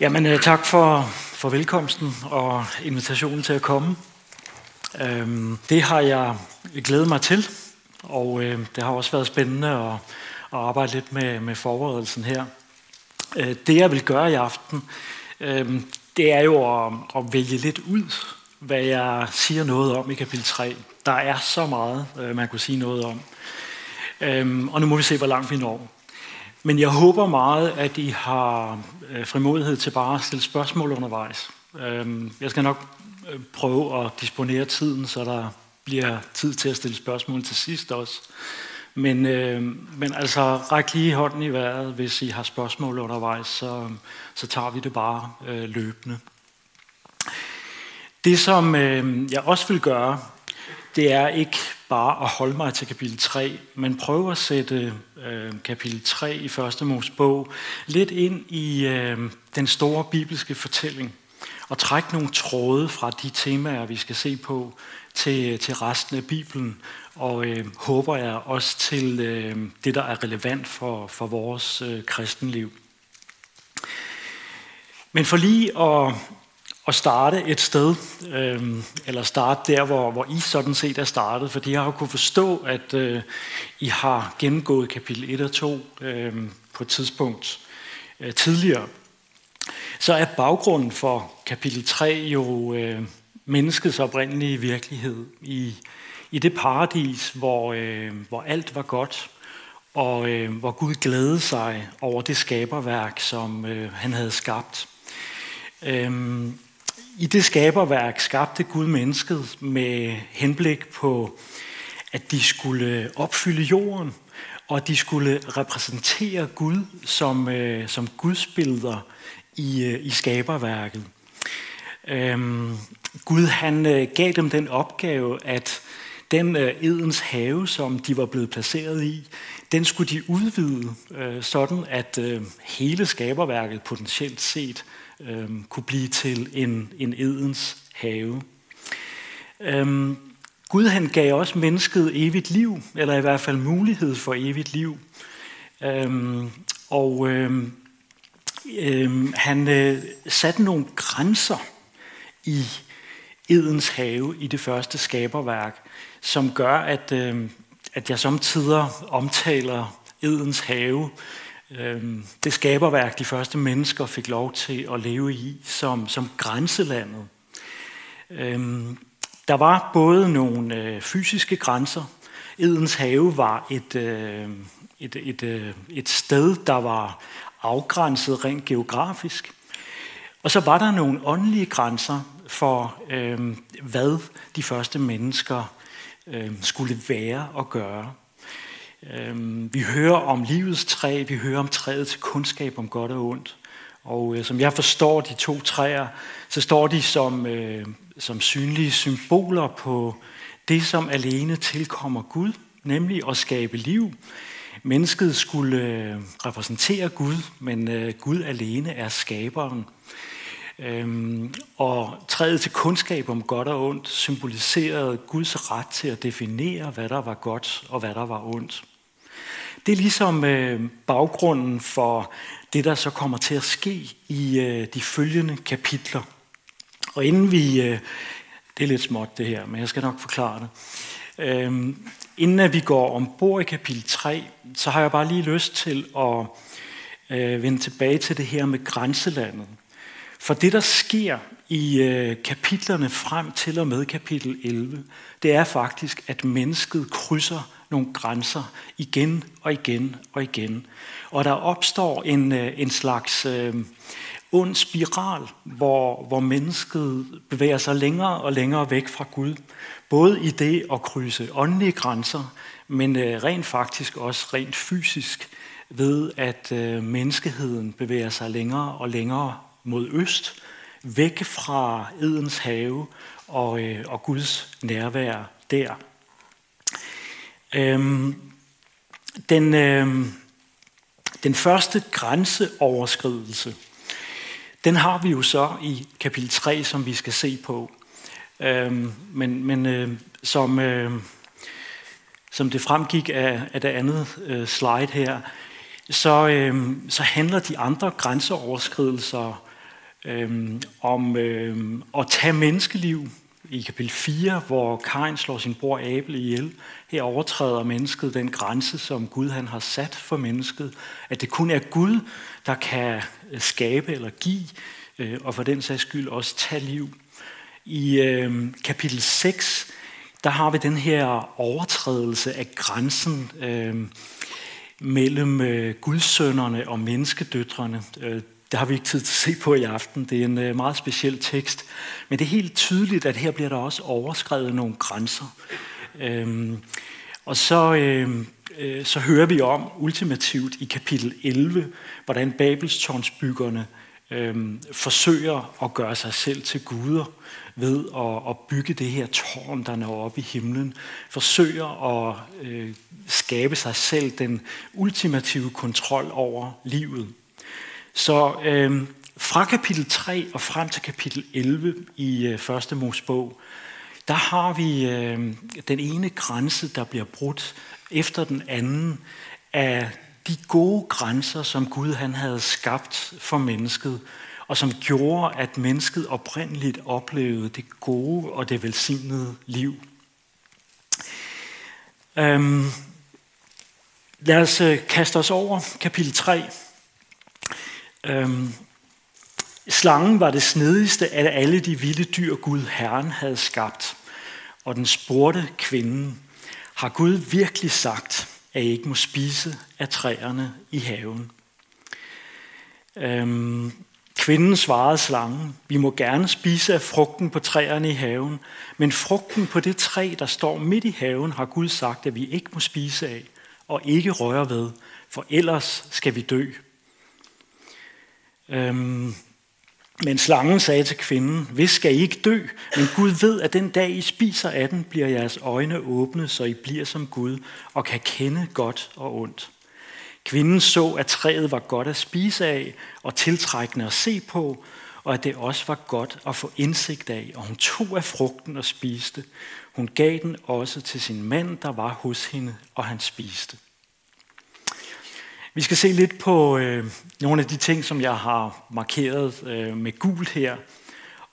Jamen, øh, tak for, for velkomsten og invitationen til at komme. Øhm, det har jeg glædet mig til, og øh, det har også været spændende at, at arbejde lidt med, med forberedelsen her. Øh, det jeg vil gøre i aften, øh, det er jo at, at vælge lidt ud, hvad jeg siger noget om i kapitel 3. Der er så meget, øh, man kunne sige noget om. Øh, og nu må vi se, hvor langt vi når. Men jeg håber meget, at I har øh, frimodighed til bare at stille spørgsmål undervejs. Øhm, jeg skal nok øh, prøve at disponere tiden, så der bliver tid til at stille spørgsmål til sidst også. Men, øh, men altså, ræk lige hånden i vejret, hvis I har spørgsmål undervejs, så, så tager vi det bare øh, løbende. Det, som øh, jeg også vil gøre, det er ikke bare at holde mig til kapitel 3, men prøve at sætte øh, kapitel 3 i første Mosebog lidt ind i øh, den store bibelske fortælling og trække nogle tråde fra de temaer, vi skal se på, til, til resten af Bibelen, og øh, håber jeg også til øh, det, der er relevant for, for vores øh, kristenliv. Men for lige at at starte et sted, øh, eller starte der, hvor, hvor I sådan set er startet, fordi jeg har jo kunne forstå, at øh, I har gennemgået kapitel 1 og 2 øh, på et tidspunkt øh, tidligere. Så er baggrunden for kapitel 3 jo øh, menneskets oprindelige virkelighed i, i det paradis, hvor, øh, hvor alt var godt, og øh, hvor Gud glædede sig over det skaberværk, som øh, han havde skabt. Øhm, i det skaberværk skabte Gud mennesket med henblik på, at de skulle opfylde jorden, og de skulle repræsentere Gud som, øh, som Guds billeder i, øh, i skaberværket. Øhm, Gud han øh, gav dem den opgave, at den øh, edens have, som de var blevet placeret i, den skulle de udvide, øh, sådan at øh, hele skaberværket potentielt set øh, kunne blive til en, en edens have. Øh, Gud han gav også mennesket evigt liv, eller i hvert fald mulighed for evigt liv. Øhm, og øhm, øhm, han øh, satte nogle grænser i edens have i det første skaberværk, som gør, at, øh, at jeg samtidig omtaler edens have Øhm, det skaberværk, de første mennesker fik lov til at leve i som, som grænselandet. Øhm, der var både nogle øh, fysiske grænser. Edens have var et, øh, et, et, øh, et sted, der var afgrænset rent geografisk. Og så var der nogle åndelige grænser for, øhm, hvad de første mennesker skulle være og gøre. Øhm, vi hører om livets træ, vi hører om træet til kundskab om godt og ondt. Og øh, som jeg forstår de to træer, så står de som, øh, som synlige symboler på det, som alene tilkommer Gud, nemlig at skabe liv. Mennesket skulle øh, repræsentere Gud, men øh, Gud alene er skaberen. Øhm, og træet til kundskab om godt og ondt symboliserede Guds ret til at definere, hvad der var godt og hvad der var ondt. Det er ligesom øh, baggrunden for det, der så kommer til at ske i øh, de følgende kapitler. Og inden vi... Øh, det er lidt småt det her, men jeg skal nok forklare det. Øh, inden at vi går ombord i kapitel 3, så har jeg bare lige lyst til at øh, vende tilbage til det her med grænselandet. For det, der sker i øh, kapitlerne frem til og med kapitel 11, det er faktisk, at mennesket krydser nogle grænser igen og igen og igen. Og der opstår en, øh, en slags øh, ond spiral, hvor, hvor mennesket bevæger sig længere og længere væk fra Gud. Både i det at krydse åndelige grænser, men øh, rent faktisk også rent fysisk ved, at øh, menneskeheden bevæger sig længere og længere mod øst, væk fra Edens have og, øh, og Guds nærvær der. Øhm, den, øhm, den første grænseoverskridelse, den har vi jo så i kapitel 3, som vi skal se på. Øhm, men men øh, som, øh, som det fremgik af, af det andet øh, slide her, så, øh, så handler de andre grænseoverskridelser øh, om øh, at tage menneskeliv i kapitel 4, hvor Kain slår sin bror Abel ihjel. Her overtræder mennesket den grænse, som Gud han har sat for mennesket. At det kun er Gud, der kan øh, skabe eller give, øh, og for den sags skyld også tage liv. I øh, kapitel 6, der har vi den her overtrædelse af grænsen øh, mellem øh, gudsønderne og menneskedøtrene. Øh, det har vi ikke tid til at se på i aften. Det er en øh, meget speciel tekst. Men det er helt tydeligt, at her bliver der også overskrevet nogle grænser. Øhm, og så, øhm, øh, så hører vi om ultimativt i kapitel 11, hvordan Babelstårnsbyggerne øhm, forsøger at gøre sig selv til guder ved at, at bygge det her tårn, der når op i himlen. Forsøger at øh, skabe sig selv den ultimative kontrol over livet. Så øh, fra kapitel 3 og frem til kapitel 11 i øh, første Mosebog, der har vi øh, den ene grænse, der bliver brudt efter den anden af de gode grænser, som Gud han havde skabt for mennesket, og som gjorde, at mennesket oprindeligt oplevede det gode og det velsignede liv. Øhm, lad os øh, kaste os over kapitel 3. Øhm, slangen var det snedigste af alle de vilde dyr, Gud Herren havde skabt. Og den spurgte kvinden, har Gud virkelig sagt, at I ikke må spise af træerne i haven? Øhm, kvinden svarede slangen, vi må gerne spise af frugten på træerne i haven, men frugten på det træ, der står midt i haven, har Gud sagt, at vi ikke må spise af og ikke røre ved, for ellers skal vi dø. Øhm, men slangen sagde til kvinden, hvis skal I ikke dø, men Gud ved, at den dag I spiser af den, bliver jeres øjne åbne, så I bliver som Gud og kan kende godt og ondt. Kvinden så, at træet var godt at spise af og tiltrækkende at se på, og at det også var godt at få indsigt af, og hun tog af frugten og spiste. Hun gav den også til sin mand, der var hos hende, og han spiste. Vi skal se lidt på øh, nogle af de ting, som jeg har markeret øh, med gult her.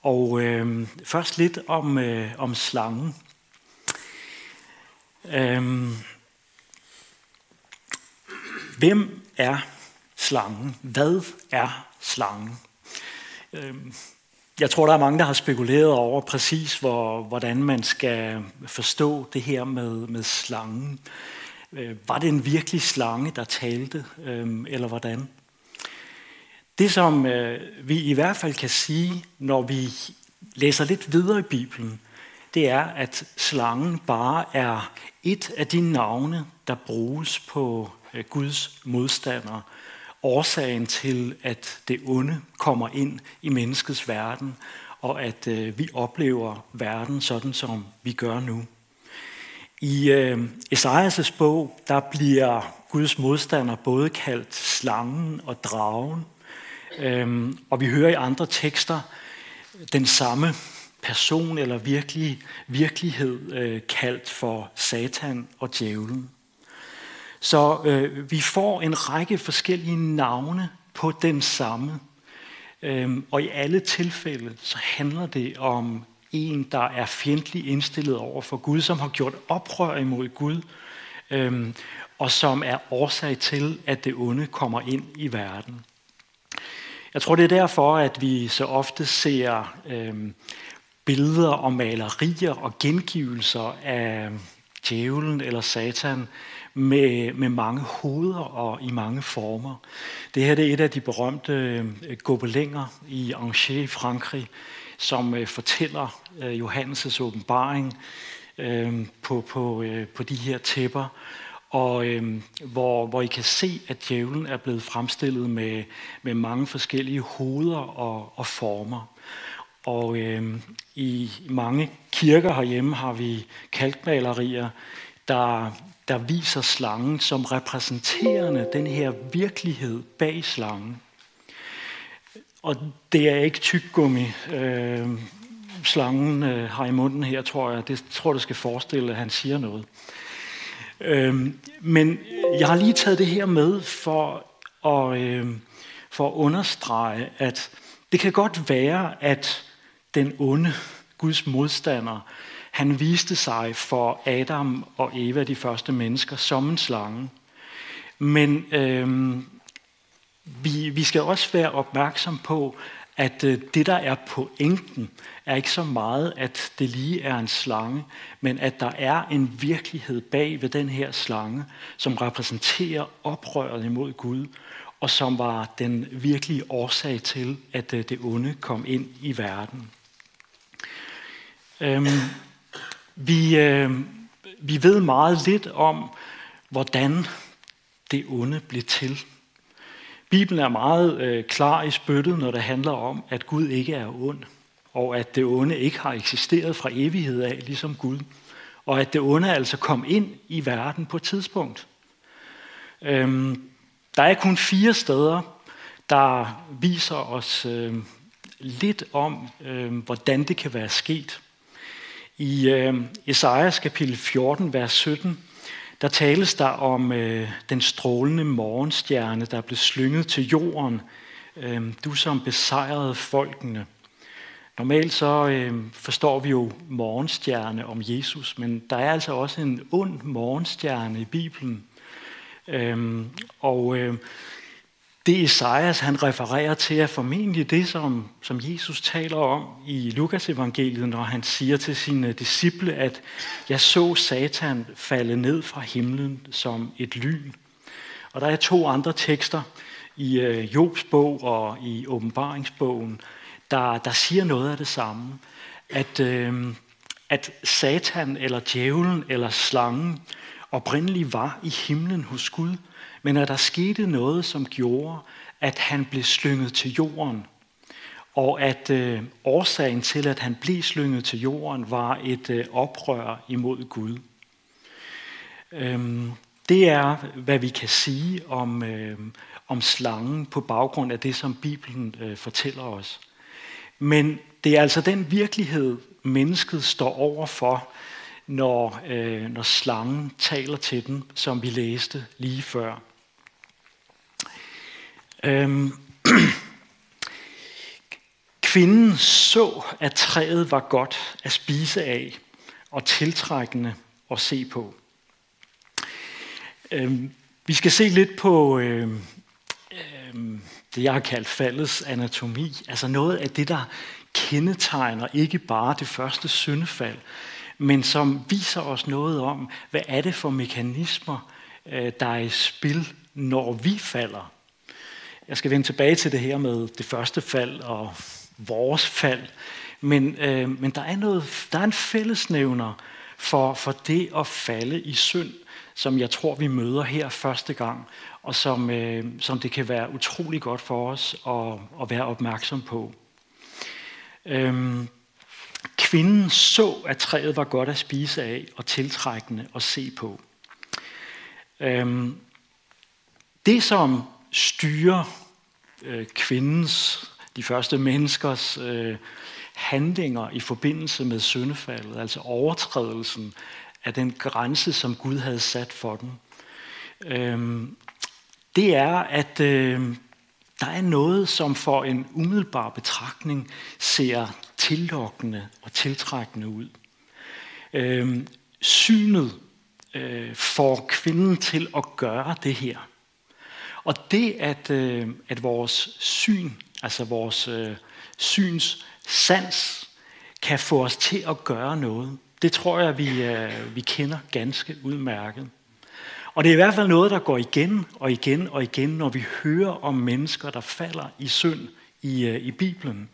Og øh, først lidt om, øh, om slangen. Øh, hvem er slangen? Hvad er slangen? Øh, jeg tror, der er mange, der har spekuleret over præcis, hvor, hvordan man skal forstå det her med, med slangen. Øh, Øh, var det en virkelig slange, der talte, øh, eller hvordan? Det, som øh, vi i hvert fald kan sige, når vi læser lidt videre i Bibelen, det er, at slangen bare er et af de navne, der bruges på Guds modstandere. Årsagen til, at det onde kommer ind i menneskets verden, og at vi oplever verden sådan, som vi gør nu. I øh, Esajas' bog, der bliver Guds modstander både kaldt slangen og dragen. Øhm, og vi hører i andre tekster den samme person eller virkelig, virkelighed øh, kaldt for Satan og djævlen. Så øh, vi får en række forskellige navne på den samme. Øhm, og i alle tilfælde så handler det om en, der er fjendtlig indstillet over for Gud, som har gjort oprør imod Gud, øhm, og som er årsag til, at det onde kommer ind i verden. Jeg tror, det er derfor, at vi så ofte ser øhm, billeder og malerier og gengivelser af djævlen eller satan med, med mange hoveder og i mange former. Det her det er et af de berømte øh, gobelinger i Angers i Frankrig, som øh, fortæller øh, Johannes' åbenbaring øh, på, på, på de her tæpper, og øh, hvor, hvor I kan se, at djævlen er blevet fremstillet med, med mange forskellige hoveder og, og former. Og øh, i mange kirker herhjemme har vi kalkmalerier, der, der viser slangen som repræsenterende den her virkelighed bag slangen. Og det er ikke tyggegummi, øh, slangen øh, har i munden her, tror jeg. Det tror du skal forestille, at han siger noget. Øh, men jeg har lige taget det her med for at, øh, for at understrege, at Det kan godt være, at den onde, Guds modstander, han viste sig for Adam og Eva, de første mennesker, som en slange. Men øh, vi, vi skal også være opmærksom på, at øh, det, der er pointen, er ikke så meget, at det lige er en slange, men at der er en virkelighed bag ved den her slange, som repræsenterer oprøret imod Gud, og som var den virkelige årsag til, at øh, det onde kom ind i verden. Øhm, vi, øh, vi ved meget lidt om, hvordan det onde blev til. Bibelen er meget øh, klar i spyttet, når det handler om, at Gud ikke er ond, og at det onde ikke har eksisteret fra evighed af, ligesom Gud, og at det onde altså kom ind i verden på et tidspunkt. Øhm, der er kun fire steder, der viser os øh, lidt om, øh, hvordan det kan være sket. I øh, Esajas kapitel 14, vers 17, der tales der om øh, den strålende morgenstjerne, der blev slynget til jorden. Øh, du som besejrede folkene. Normalt så øh, forstår vi jo morgenstjerne om Jesus, men der er altså også en ond morgenstjerne i Bibelen. Øh, og øh, det Esajas han refererer til er formentlig det, som, som Jesus taler om i Lukas evangeliet, når han siger til sine disciple, at jeg så Satan falde ned fra himlen som et lyn. Og der er to andre tekster i øh, Jobs bog og i åbenbaringsbogen, der, der siger noget af det samme. At, øh, at Satan eller djævlen eller slangen oprindeligt var i himlen hos Gud, men at der skete noget, som gjorde, at han blev slynget til jorden. Og at øh, årsagen til, at han blev slynget til jorden, var et øh, oprør imod Gud. Øhm, det er, hvad vi kan sige om, øh, om slangen på baggrund af det, som Bibelen øh, fortæller os. Men det er altså den virkelighed, mennesket står over for, når, øh, når slangen taler til den, som vi læste lige før. Øhm, Kvinden så, at træet var godt at spise af og tiltrækkende at se på. Øhm, vi skal se lidt på øhm, øhm, det, jeg har kaldt faldets anatomi. Altså noget af det, der kendetegner ikke bare det første syndefald, men som viser os noget om, hvad er det for mekanismer, øh, der er i spil, når vi falder. Jeg skal vende tilbage til det her med det første fald og vores fald. Men, øh, men der, er noget, der er en fællesnævner for, for det at falde i synd, som jeg tror, vi møder her første gang, og som, øh, som det kan være utrolig godt for os at, at være opmærksom på. Øhm, kvinden så, at træet var godt at spise af og tiltrækkende at se på. Øhm, det, som styre øh, kvindens, de første menneskers øh, handlinger i forbindelse med syndefaldet, altså overtrædelsen af den grænse, som Gud havde sat for den, øh, det er, at øh, der er noget, som for en umiddelbar betragtning ser tillokkende og tiltrækkende ud. Øh, synet øh, får kvinden til at gøre det her. Og det, at, øh, at vores syn, altså vores øh, syns sans, kan få os til at gøre noget, det tror jeg, vi, øh, vi kender ganske udmærket. Og det er i hvert fald noget, der går igen og igen og igen, når vi hører om mennesker, der falder i synd i, øh, i Bibelen.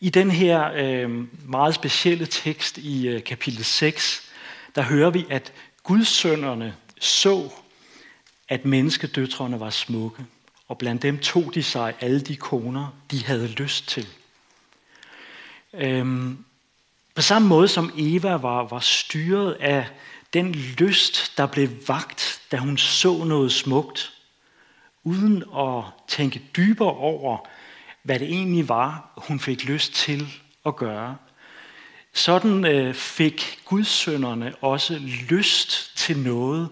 I den her øh, meget specielle tekst i øh, kapitel 6, der hører vi, at gudsønderne så at menneskedøtrene var smukke, og blandt dem tog de sig alle de koner, de havde lyst til. Øhm, på samme måde som Eva var, var styret af den lyst, der blev vagt, da hun så noget smukt, uden at tænke dybere over, hvad det egentlig var, hun fik lyst til at gøre. Sådan øh, fik gudsønderne også lyst til noget,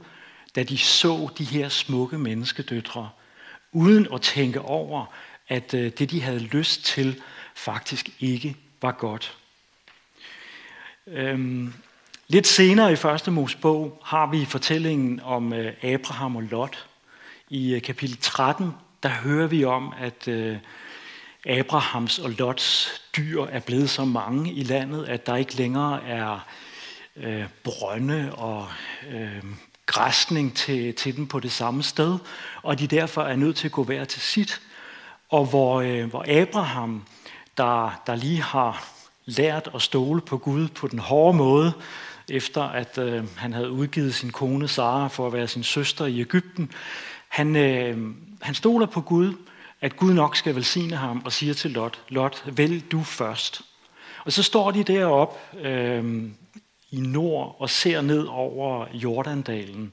da de så de her smukke menneskedøtre, uden at tænke over, at øh, det, de havde lyst til, faktisk ikke var godt. Øhm, lidt senere i første Mosebog har vi fortællingen om øh, Abraham og Lot. I øh, kapitel 13, der hører vi om, at Abrahams og Lots dyr er blevet så mange i landet, at der ikke længere er øh, brønde og øh, græsning til, til dem på det samme sted, og de derfor er nødt til at gå hver til sit. Og hvor, øh, hvor Abraham, der, der lige har lært at stole på Gud på den hårde måde, efter at øh, han havde udgivet sin kone Sara for at være sin søster i Ægypten, han, øh, han stoler på Gud, at Gud nok skal velsigne ham, og siger til Lot, Lot, vælg du først. Og så står de deroppe øh, i nord og ser ned over Jordandalen.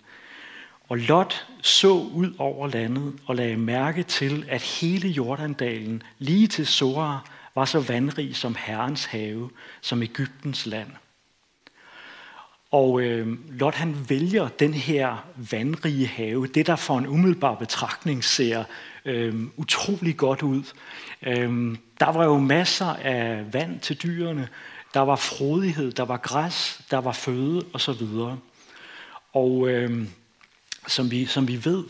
Og Lot så ud over landet og lagde mærke til, at hele Jordandalen, lige til Sora, var så vandrig som Herrens have, som Ægyptens land. Og øh, Lot han vælger den her vandrige have, det der for en umiddelbar betragtning ser øh, utrolig godt ud. Øh, der var jo masser af vand til dyrene, der var frodighed, der var græs, der var føde osv. Og øh, som, vi, som vi ved,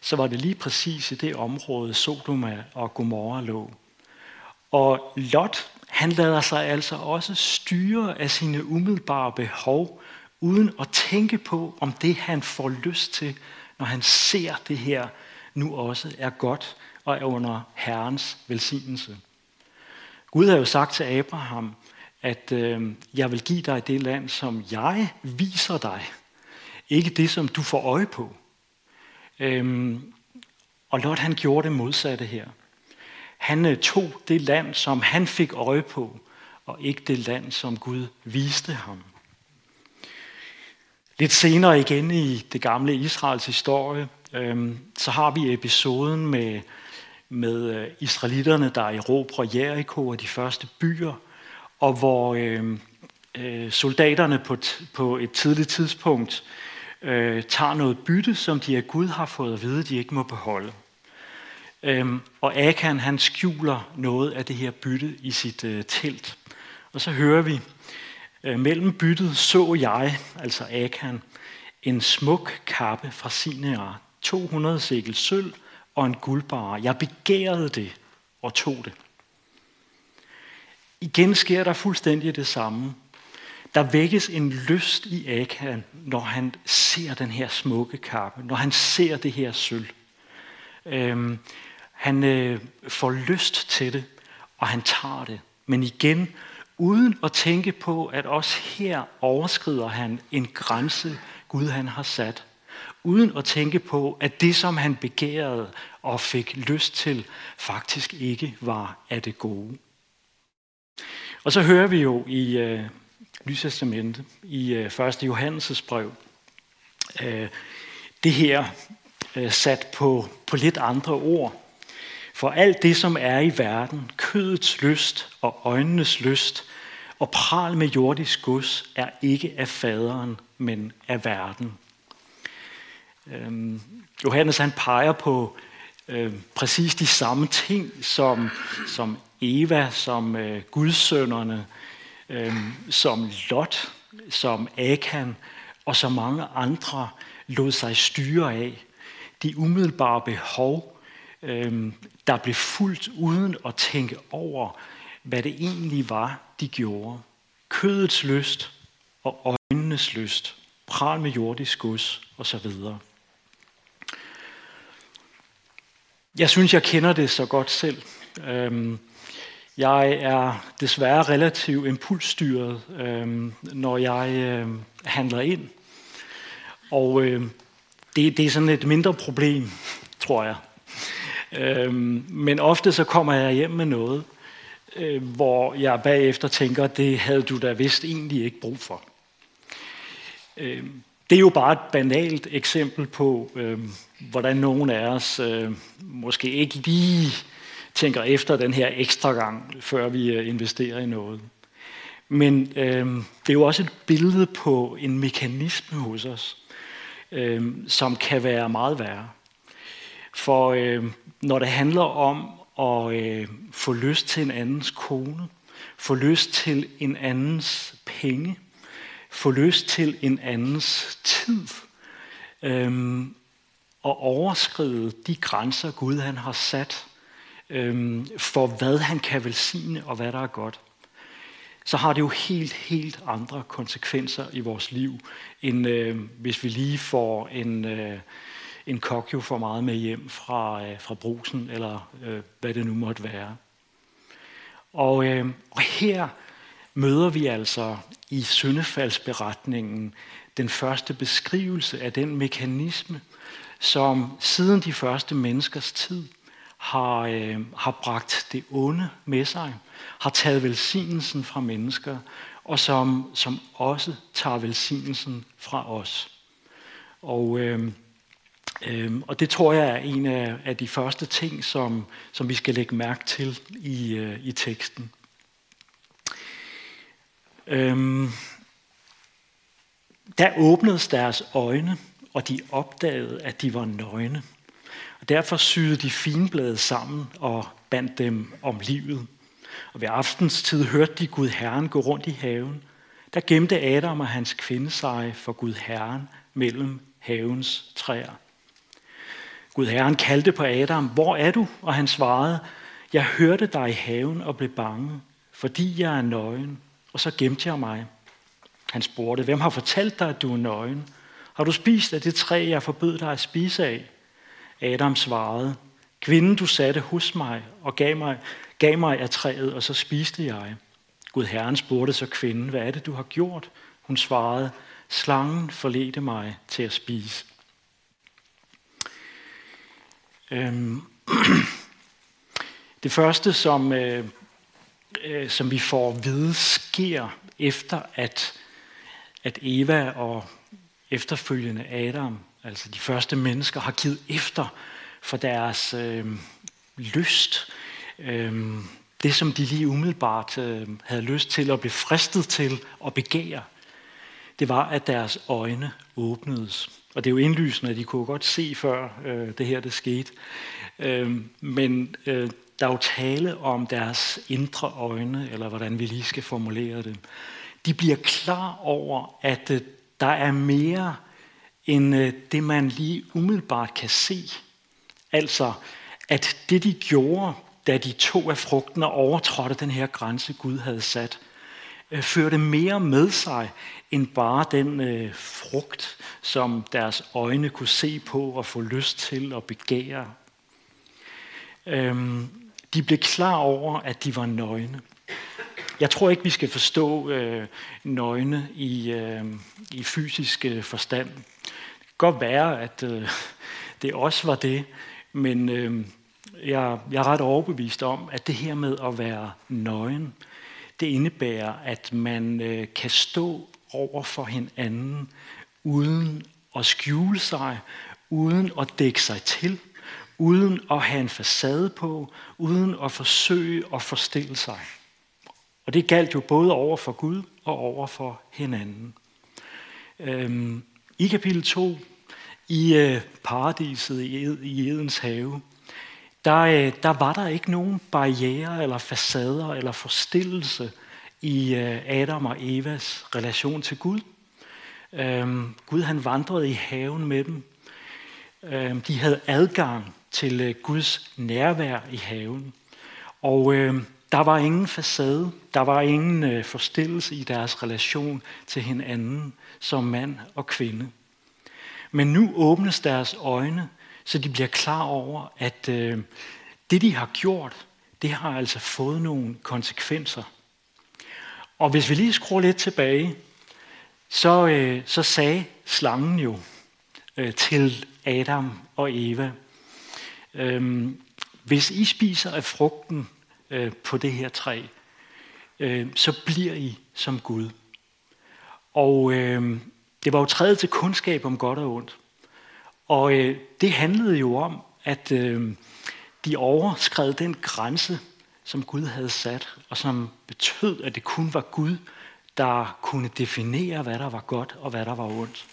så var det lige præcis i det område, Sodoma og Gomorra lå. Og Lot, han lader sig altså også styre af sine umiddelbare behov, uden at tænke på, om det han får lyst til, når han ser det her, nu også er godt og er under Herrens velsignelse. Gud har jo sagt til Abraham, at øh, jeg vil give dig det land, som jeg viser dig. Ikke det, som du får øje på. Øhm, og Lot han gjorde det modsatte her. Han øh, tog det land, som han fik øje på, og ikke det land, som Gud viste ham. Lidt senere igen i det gamle Israels historie, øhm, så har vi episoden med, med øh, israelitterne, der erobrer Jericho og de første byer, og hvor øh, øh, soldaterne på, på et tidligt tidspunkt øh, tager noget bytte, som de af Gud har fået at vide, de ikke må beholde. Øhm, og Akan han skjuler noget af det her bytte i sit øh, telt. Og så hører vi, øh, mellem byttet så jeg, altså Akan, en smuk kappe fra Sinear, 200 sikkel sølv og en guldbar. Jeg begærede det og tog det. Igen sker der fuldstændig det samme. Der vækkes en lyst i Akan, når han ser den her smukke kappe, når han ser det her sølv. Øhm, han øh, får lyst til det, og han tager det. Men igen, uden at tænke på, at også her overskrider han en grænse, Gud han har sat. Uden at tænke på, at det, som han begærede og fik lyst til, faktisk ikke var af det gode. Og så hører vi jo i øh, Nytestamentet, i øh, 1. Johannes' brev, øh, det her øh, sat på, på lidt andre ord. For alt det, som er i verden, kødets lyst og øjnenes lyst, og pral med jordisk gods, er ikke af faderen, men af verden. Øhm, Johannes han peger på øh, præcis de samme ting, som, som Eva, som øh, gudsønderne, øh, som Lot, som Akan og så mange andre lod sig styre af. De umiddelbare behov, øh, der blev fuldt uden at tænke over, hvad det egentlig var, de gjorde. Kødets lyst og øjnenes lyst, pral med jordisk gods osv. Jeg synes, jeg kender det så godt selv. Øhm, jeg er desværre relativt impulsstyret, øhm, når jeg øhm, handler ind. Og det, det er sådan et mindre problem, tror jeg. Men ofte så kommer jeg hjem med noget, øh, hvor jeg bagefter tænker, det havde du da vist egentlig ikke brug for. Det er jo bare et banalt eksempel på, øh, hvordan nogen af os øh, måske ikke lige tænker efter den her ekstra gang, før vi øh, investerer i noget. Men øh, det er jo også et billede på en mekanisme hos os, øh, som kan være meget værre. For øh, når det handler om at øh, få lyst til en andens kone, få lyst til en andens penge, få lyst til en andens tid, øhm, og overskride de grænser, Gud han har sat øhm, for, hvad han kan velsigne og hvad der er godt, så har det jo helt, helt andre konsekvenser i vores liv, end øh, hvis vi lige får en, øh, en kokjo for meget med hjem fra, øh, fra brusen, eller øh, hvad det nu måtte være. Og, øh, og her møder vi altså i syndefaldsberetningen den første beskrivelse af den mekanisme, som siden de første menneskers tid har, øh, har bragt det onde med sig, har taget velsignelsen fra mennesker, og som, som også tager velsignelsen fra os. Og, øh, øh, og det tror jeg er en af, af de første ting, som, som vi skal lægge mærke til i, øh, i teksten. Øhm, der åbnedes deres øjne, og de opdagede, at de var nøgne. Og derfor syede de finblade sammen og bandt dem om livet. Og ved aftenstid hørte de Gud Herren gå rundt i haven. Der gemte Adam og hans kvinde sig for Gud Herren mellem havens træer. Gud Herren kaldte på Adam, hvor er du? Og han svarede, jeg hørte dig i haven og blev bange, fordi jeg er nøgen, og så gemte jeg mig. Han spurgte, hvem har fortalt dig, at du er nøgen? Har du spist af det træ, jeg forbød dig at spise af? Adam svarede, kvinden du satte hos mig og gav mig, gav mig af træet, og så spiste jeg. Gud Herren spurgte så kvinden, hvad er det, du har gjort? Hun svarede, slangen forledte mig til at spise. Øhm. Det første, som, øh, øh, som vi får at vide, sker efter, at, at Eva og efterfølgende Adam, altså de første mennesker, har givet efter for deres øh, lyst. Øh, det, som de lige umiddelbart øh, havde lyst til at blive fristet til og begære, det var, at deres øjne åbnedes. Og det er jo indlysende, at de kunne godt se før øh, det her det skete. Øh, men øh, der er jo tale om deres indre øjne, eller hvordan vi lige skal formulere det. De bliver klar over, at øh, der er mere end øh, det, man lige umiddelbart kan se. Altså, at det de gjorde, da de tog af frugten og overtrådte den her grænse, Gud havde sat, øh, førte mere med sig end bare den øh, frugt, som deres øjne kunne se på og få lyst til at begære. Øhm, de blev klar over, at de var nøgne. Jeg tror ikke, vi skal forstå øh, nøgne i, øh, i fysisk øh, forstand. Det kan godt være, at øh, det også var det, men øh, jeg, jeg er ret overbevist om, at det her med at være nøgen, det indebærer, at man øh, kan stå over for hinanden uden at skjule sig, uden at dække sig til, uden at have en facade på, uden at forsøge at forstille sig. Og det galt jo både over for Gud og over for hinanden. Øhm, I kapitel 2, i øh, paradiset i Edens have, der, øh, der var der ikke nogen barriere eller facader eller forstillelse i øh, Adam og Evas relation til Gud. Øhm, Gud han vandrede i haven med dem. Øhm, de havde adgang til øh, Guds nærvær i haven. Og øh, der var ingen facade, der var ingen øh, forstillelse i deres relation til hinanden som mand og kvinde. Men nu åbnes deres øjne, så de bliver klar over, at øh, det de har gjort, det har altså fået nogle konsekvenser. Og hvis vi lige skruer lidt tilbage, så, øh, så sagde slangen jo øh, til Adam og Eva, Øhm, hvis I spiser af frugten øh, på det her træ, øh, så bliver I som Gud. Og øh, det var jo træet til kundskab om godt og ondt. Og øh, det handlede jo om, at øh, de overskred den grænse, som Gud havde sat, og som betød, at det kun var Gud, der kunne definere, hvad der var godt og hvad der var ondt.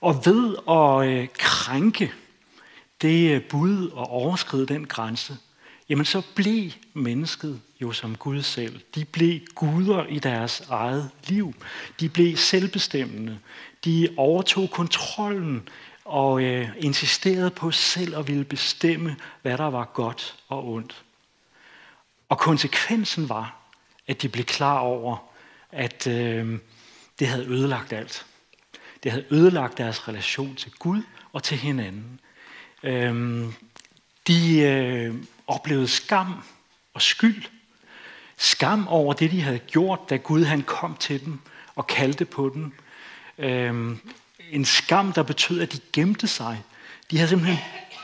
Og ved at øh, krænke det øh, bud og overskride den grænse, jamen så blev mennesket jo som Gud selv. De blev guder i deres eget liv. De blev selvbestemmende. De overtog kontrollen og øh, insisterede på selv at ville bestemme, hvad der var godt og ondt. Og konsekvensen var, at de blev klar over, at øh, det havde ødelagt alt. Det havde ødelagt deres relation til Gud og til hinanden. Øh, de øh, oplevede skam og skyld. Skam over det, de havde gjort, da Gud han kom til dem og kaldte på dem. Øh, en skam, der betød, at de gemte sig. De havde simpelthen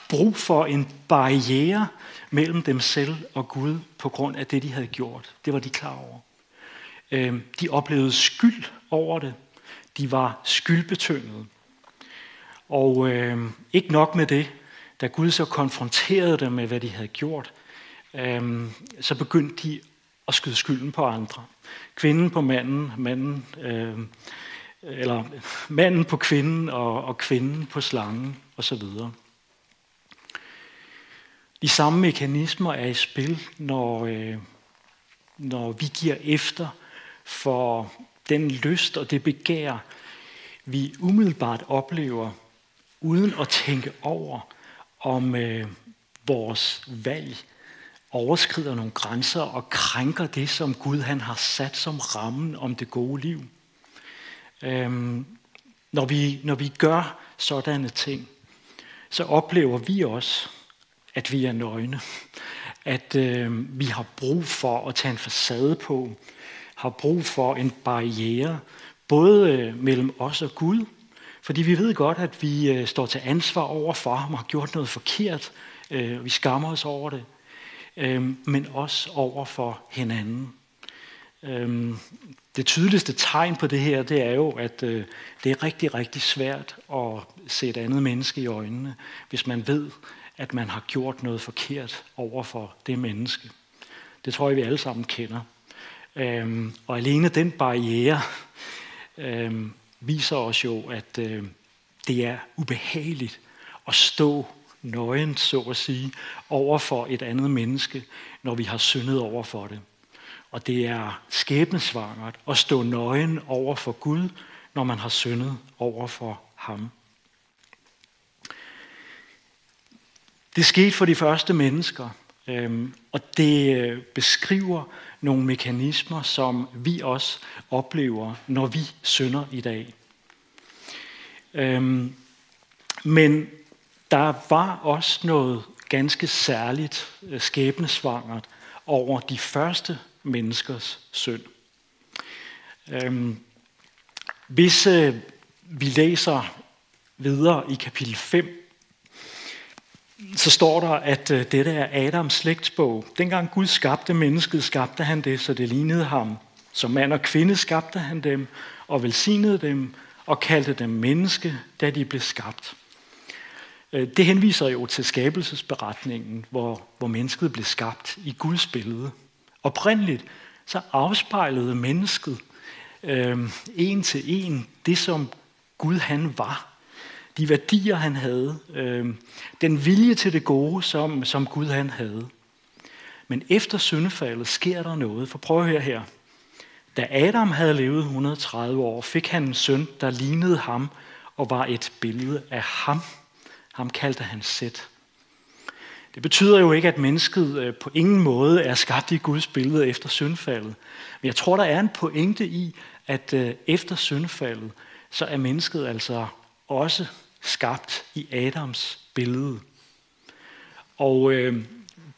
brug for en barriere mellem dem selv og Gud på grund af det, de havde gjort. Det var de klar over. Øhm, de oplevede skyld over det. De var skyldbetyngede. Og øh, ikke nok med det, da Gud så konfronterede dem med, hvad de havde gjort, øh, så begyndte de at skyde skylden på andre. Kvinden på manden, manden øh, eller manden på kvinden og, og kvinden på slangen osv. De samme mekanismer er i spil, når, øh, når vi giver efter for den lyst og det begær, vi umiddelbart oplever, uden at tænke over, om øh, vores valg overskrider nogle grænser og krænker det, som Gud han har sat som rammen om det gode liv. Øhm, når, vi, når vi gør sådanne ting, så oplever vi også, at vi er nøgne. At øh, vi har brug for at tage en facade på, har brug for en barriere, både øh, mellem os og Gud, fordi vi ved godt, at vi øh, står til ansvar over for ham og har gjort noget forkert. Øh, vi skammer os over det. Øhm, men også over for hinanden. Øhm, det tydeligste tegn på det her, det er jo, at øh, det er rigtig, rigtig svært at se et andet menneske i øjnene, hvis man ved, at man har gjort noget forkert over for det menneske. Det tror jeg, vi alle sammen kender. Øhm, og alene den barriere øhm, viser os jo, at øh, det er ubehageligt at stå nøgen, så at sige, over for et andet menneske, når vi har syndet over for det. Og det er skæbnesvangert at stå nøgen over for Gud, når man har syndet over for ham. Det skete for de første mennesker, øhm, og det øh, beskriver nogle mekanismer, som vi også oplever, når vi synder i dag. Øhm, men der var også noget ganske særligt øh, skæbnesvangert over de første menneskers synd. Øhm, hvis øh, vi læser videre i kapitel 5, så står der, at øh, dette er Adams slægtsbog. Dengang Gud skabte mennesket, skabte han det, så det lignede ham. Som mand og kvinde skabte han dem og velsignede dem og kaldte dem menneske, da de blev skabt. Øh, det henviser jo til skabelsesberetningen, hvor, hvor mennesket blev skabt i Guds billede. Oprindeligt så afspejlede mennesket øh, en til en det, som Gud han var. De værdier, han havde. Øh, den vilje til det gode, som, som Gud han havde. Men efter syndefaldet sker der noget. For prøv at høre her. Da Adam havde levet 130 år, fik han en søn, der lignede ham og var et billede af ham. Ham kaldte han Sæt. Det betyder jo ikke, at mennesket øh, på ingen måde er skabt i Guds billede efter syndfaldet. Men jeg tror, der er en pointe i, at øh, efter syndfaldet, så er mennesket altså også skabt i Adams billede. Og øh,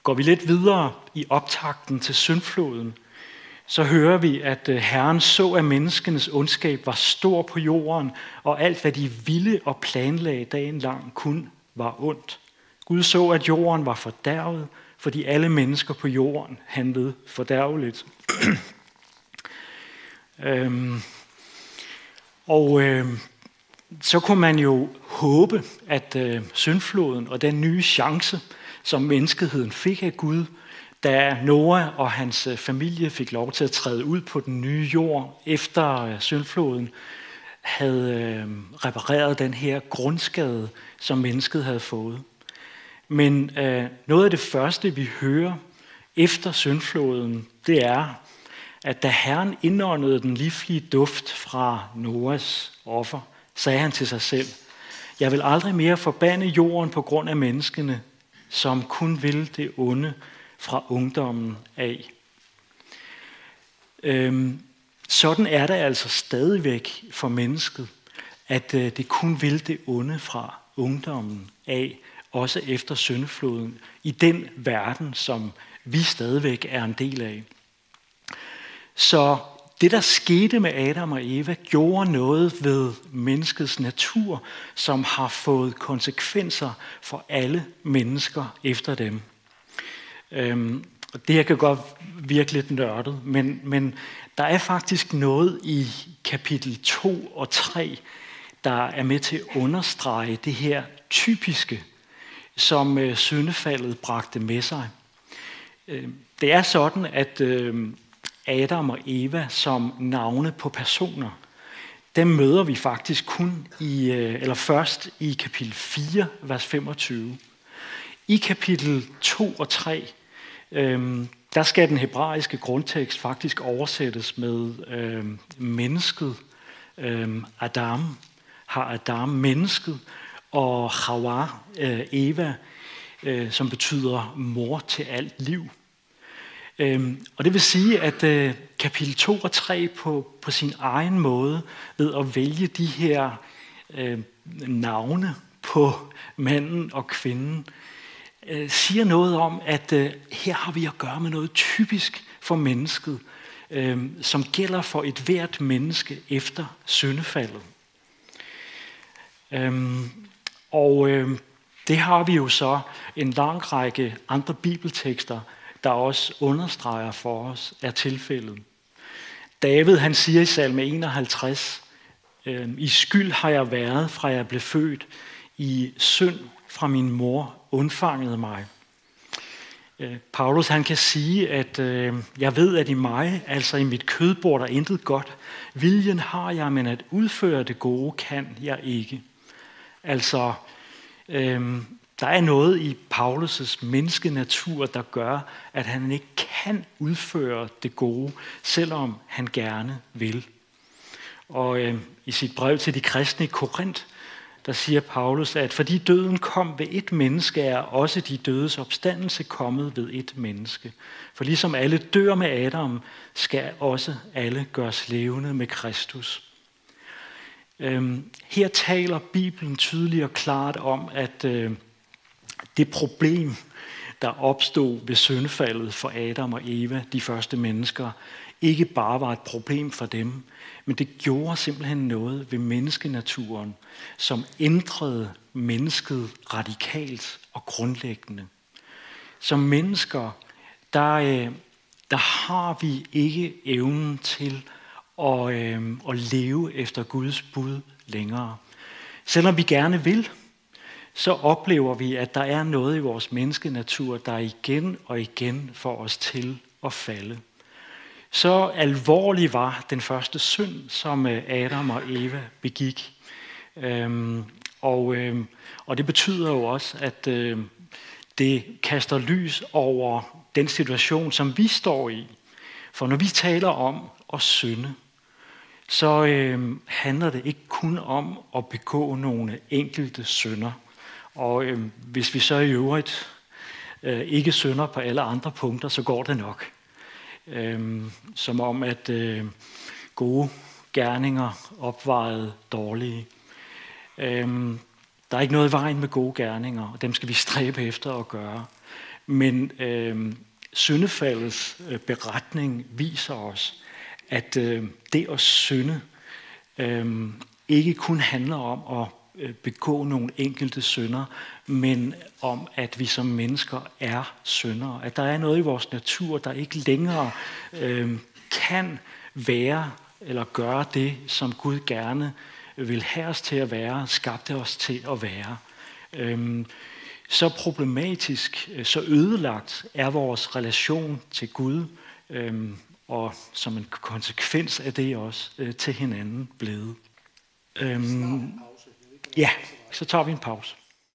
går vi lidt videre i optakten til syndfloden, så hører vi, at øh, Herren så, at menneskenes ondskab var stor på jorden, og alt, hvad de ville og planlagde dagen lang, kun var ondt. Gud så, at jorden var fordærvet, fordi alle mennesker på jorden handlede fordærveligt. øhm, og øhm, så kunne man jo håbe, at øh, syndfloden og den nye chance, som menneskeheden fik af Gud, da Noah og hans øh, familie fik lov til at træde ud på den nye jord efter øh, syndfloden, havde øh, repareret den her grundskade, som mennesket havde fået. Men øh, noget af det første, vi hører efter syndfloden, det er, at da Herren indåndede den livlige duft fra Noas offer, sagde han til sig selv, jeg vil aldrig mere forbande jorden på grund af menneskene, som kun vil det onde fra ungdommen af. Øhm, sådan er det altså stadigvæk for mennesket, at øh, det kun vil det onde fra ungdommen af, også efter syndfloden, i den verden, som vi stadigvæk er en del af. Så det, der skete med Adam og Eva, gjorde noget ved menneskets natur, som har fået konsekvenser for alle mennesker efter dem. Øhm, og det her kan godt virke lidt nørdet, men, men der er faktisk noget i kapitel 2 og 3, der er med til at understrege det her typiske, som øh, syndefaldet bragte med sig. Øh, det er sådan, at øh, Adam og Eva som navne på personer, dem møder vi faktisk kun i, øh, eller først i kapitel 4, vers 25. I kapitel 2 og 3, øhm, der skal den hebraiske grundtekst faktisk oversættes med øhm, mennesket, øhm, Adam, har Adam mennesket, og Hawa, øh, Eva, øh, som betyder mor til alt liv. Øhm, og det vil sige, at øh, kapitel 2 og 3 på, på sin egen måde, ved at vælge de her øh, navne på manden og kvinden, øh, siger noget om, at øh, her har vi at gøre med noget typisk for mennesket, øhm, som gælder for et hvert menneske efter syndefaldet. Øhm, og øh, det har vi jo så en lang række andre bibeltekster, der også understreger for os, er tilfældet. David han siger i salme 51, øhm, I skyld har jeg været, fra jeg blev født, i synd fra min mor undfangede mig. Øh, Paulus han kan sige, at øh, jeg ved, at i mig, altså i mit kød, bor der intet godt. Viljen har jeg, men at udføre det gode kan jeg ikke. Altså, øhm, der er noget i Paulus' menneskenatur, der gør, at han ikke kan udføre det gode, selvom han gerne vil. Og øh, i sit brev til de kristne i Korinth, der siger Paulus, at fordi døden kom ved et menneske, er også de dødes opstandelse kommet ved et menneske. For ligesom alle dør med Adam, skal også alle gøres levende med Kristus. Øhm, her taler Bibelen tydeligt og klart om, at øh, det problem, der opstod ved syndfaldet for Adam og Eva, de første mennesker, ikke bare var et problem for dem, men det gjorde simpelthen noget ved menneskenaturen, som ændrede mennesket radikalt og grundlæggende. Som mennesker, der, øh, der har vi ikke evnen til at, øh, at og leve efter Guds bud længere. Selvom vi gerne vil, så oplever vi, at der er noget i vores menneskenatur, der igen og igen får os til at falde. Så alvorlig var den første synd, som øh, Adam og Eva begik. Øhm, og, øhm, og det betyder jo også, at øhm, det kaster lys over den situation, som vi står i. For når vi taler om at synde, så øh, handler det ikke kun om at begå nogle enkelte synder. Og øh, hvis vi så i øvrigt øh, ikke synder på alle andre punkter, så går det nok. Øh, som om, at øh, gode gerninger opvejede dårlige. Øh, der er ikke noget i vejen med gode gerninger, og dem skal vi stræbe efter at gøre. Men øh, syndefaldets øh, beretning viser os, at øh, det at synde øh, ikke kun handler om at Øh, begå nogle enkelte synder, men om, at vi som mennesker er syndere. At der er noget i vores natur, der ikke længere øh, kan være eller gøre det, som Gud gerne vil have os til at være, skabte os til at være. Øh, så problematisk, øh, så ødelagt er vores relation til Gud, øh, og som en konsekvens af det også øh, til hinanden blevet. Øh, ja, så tager vi en pause.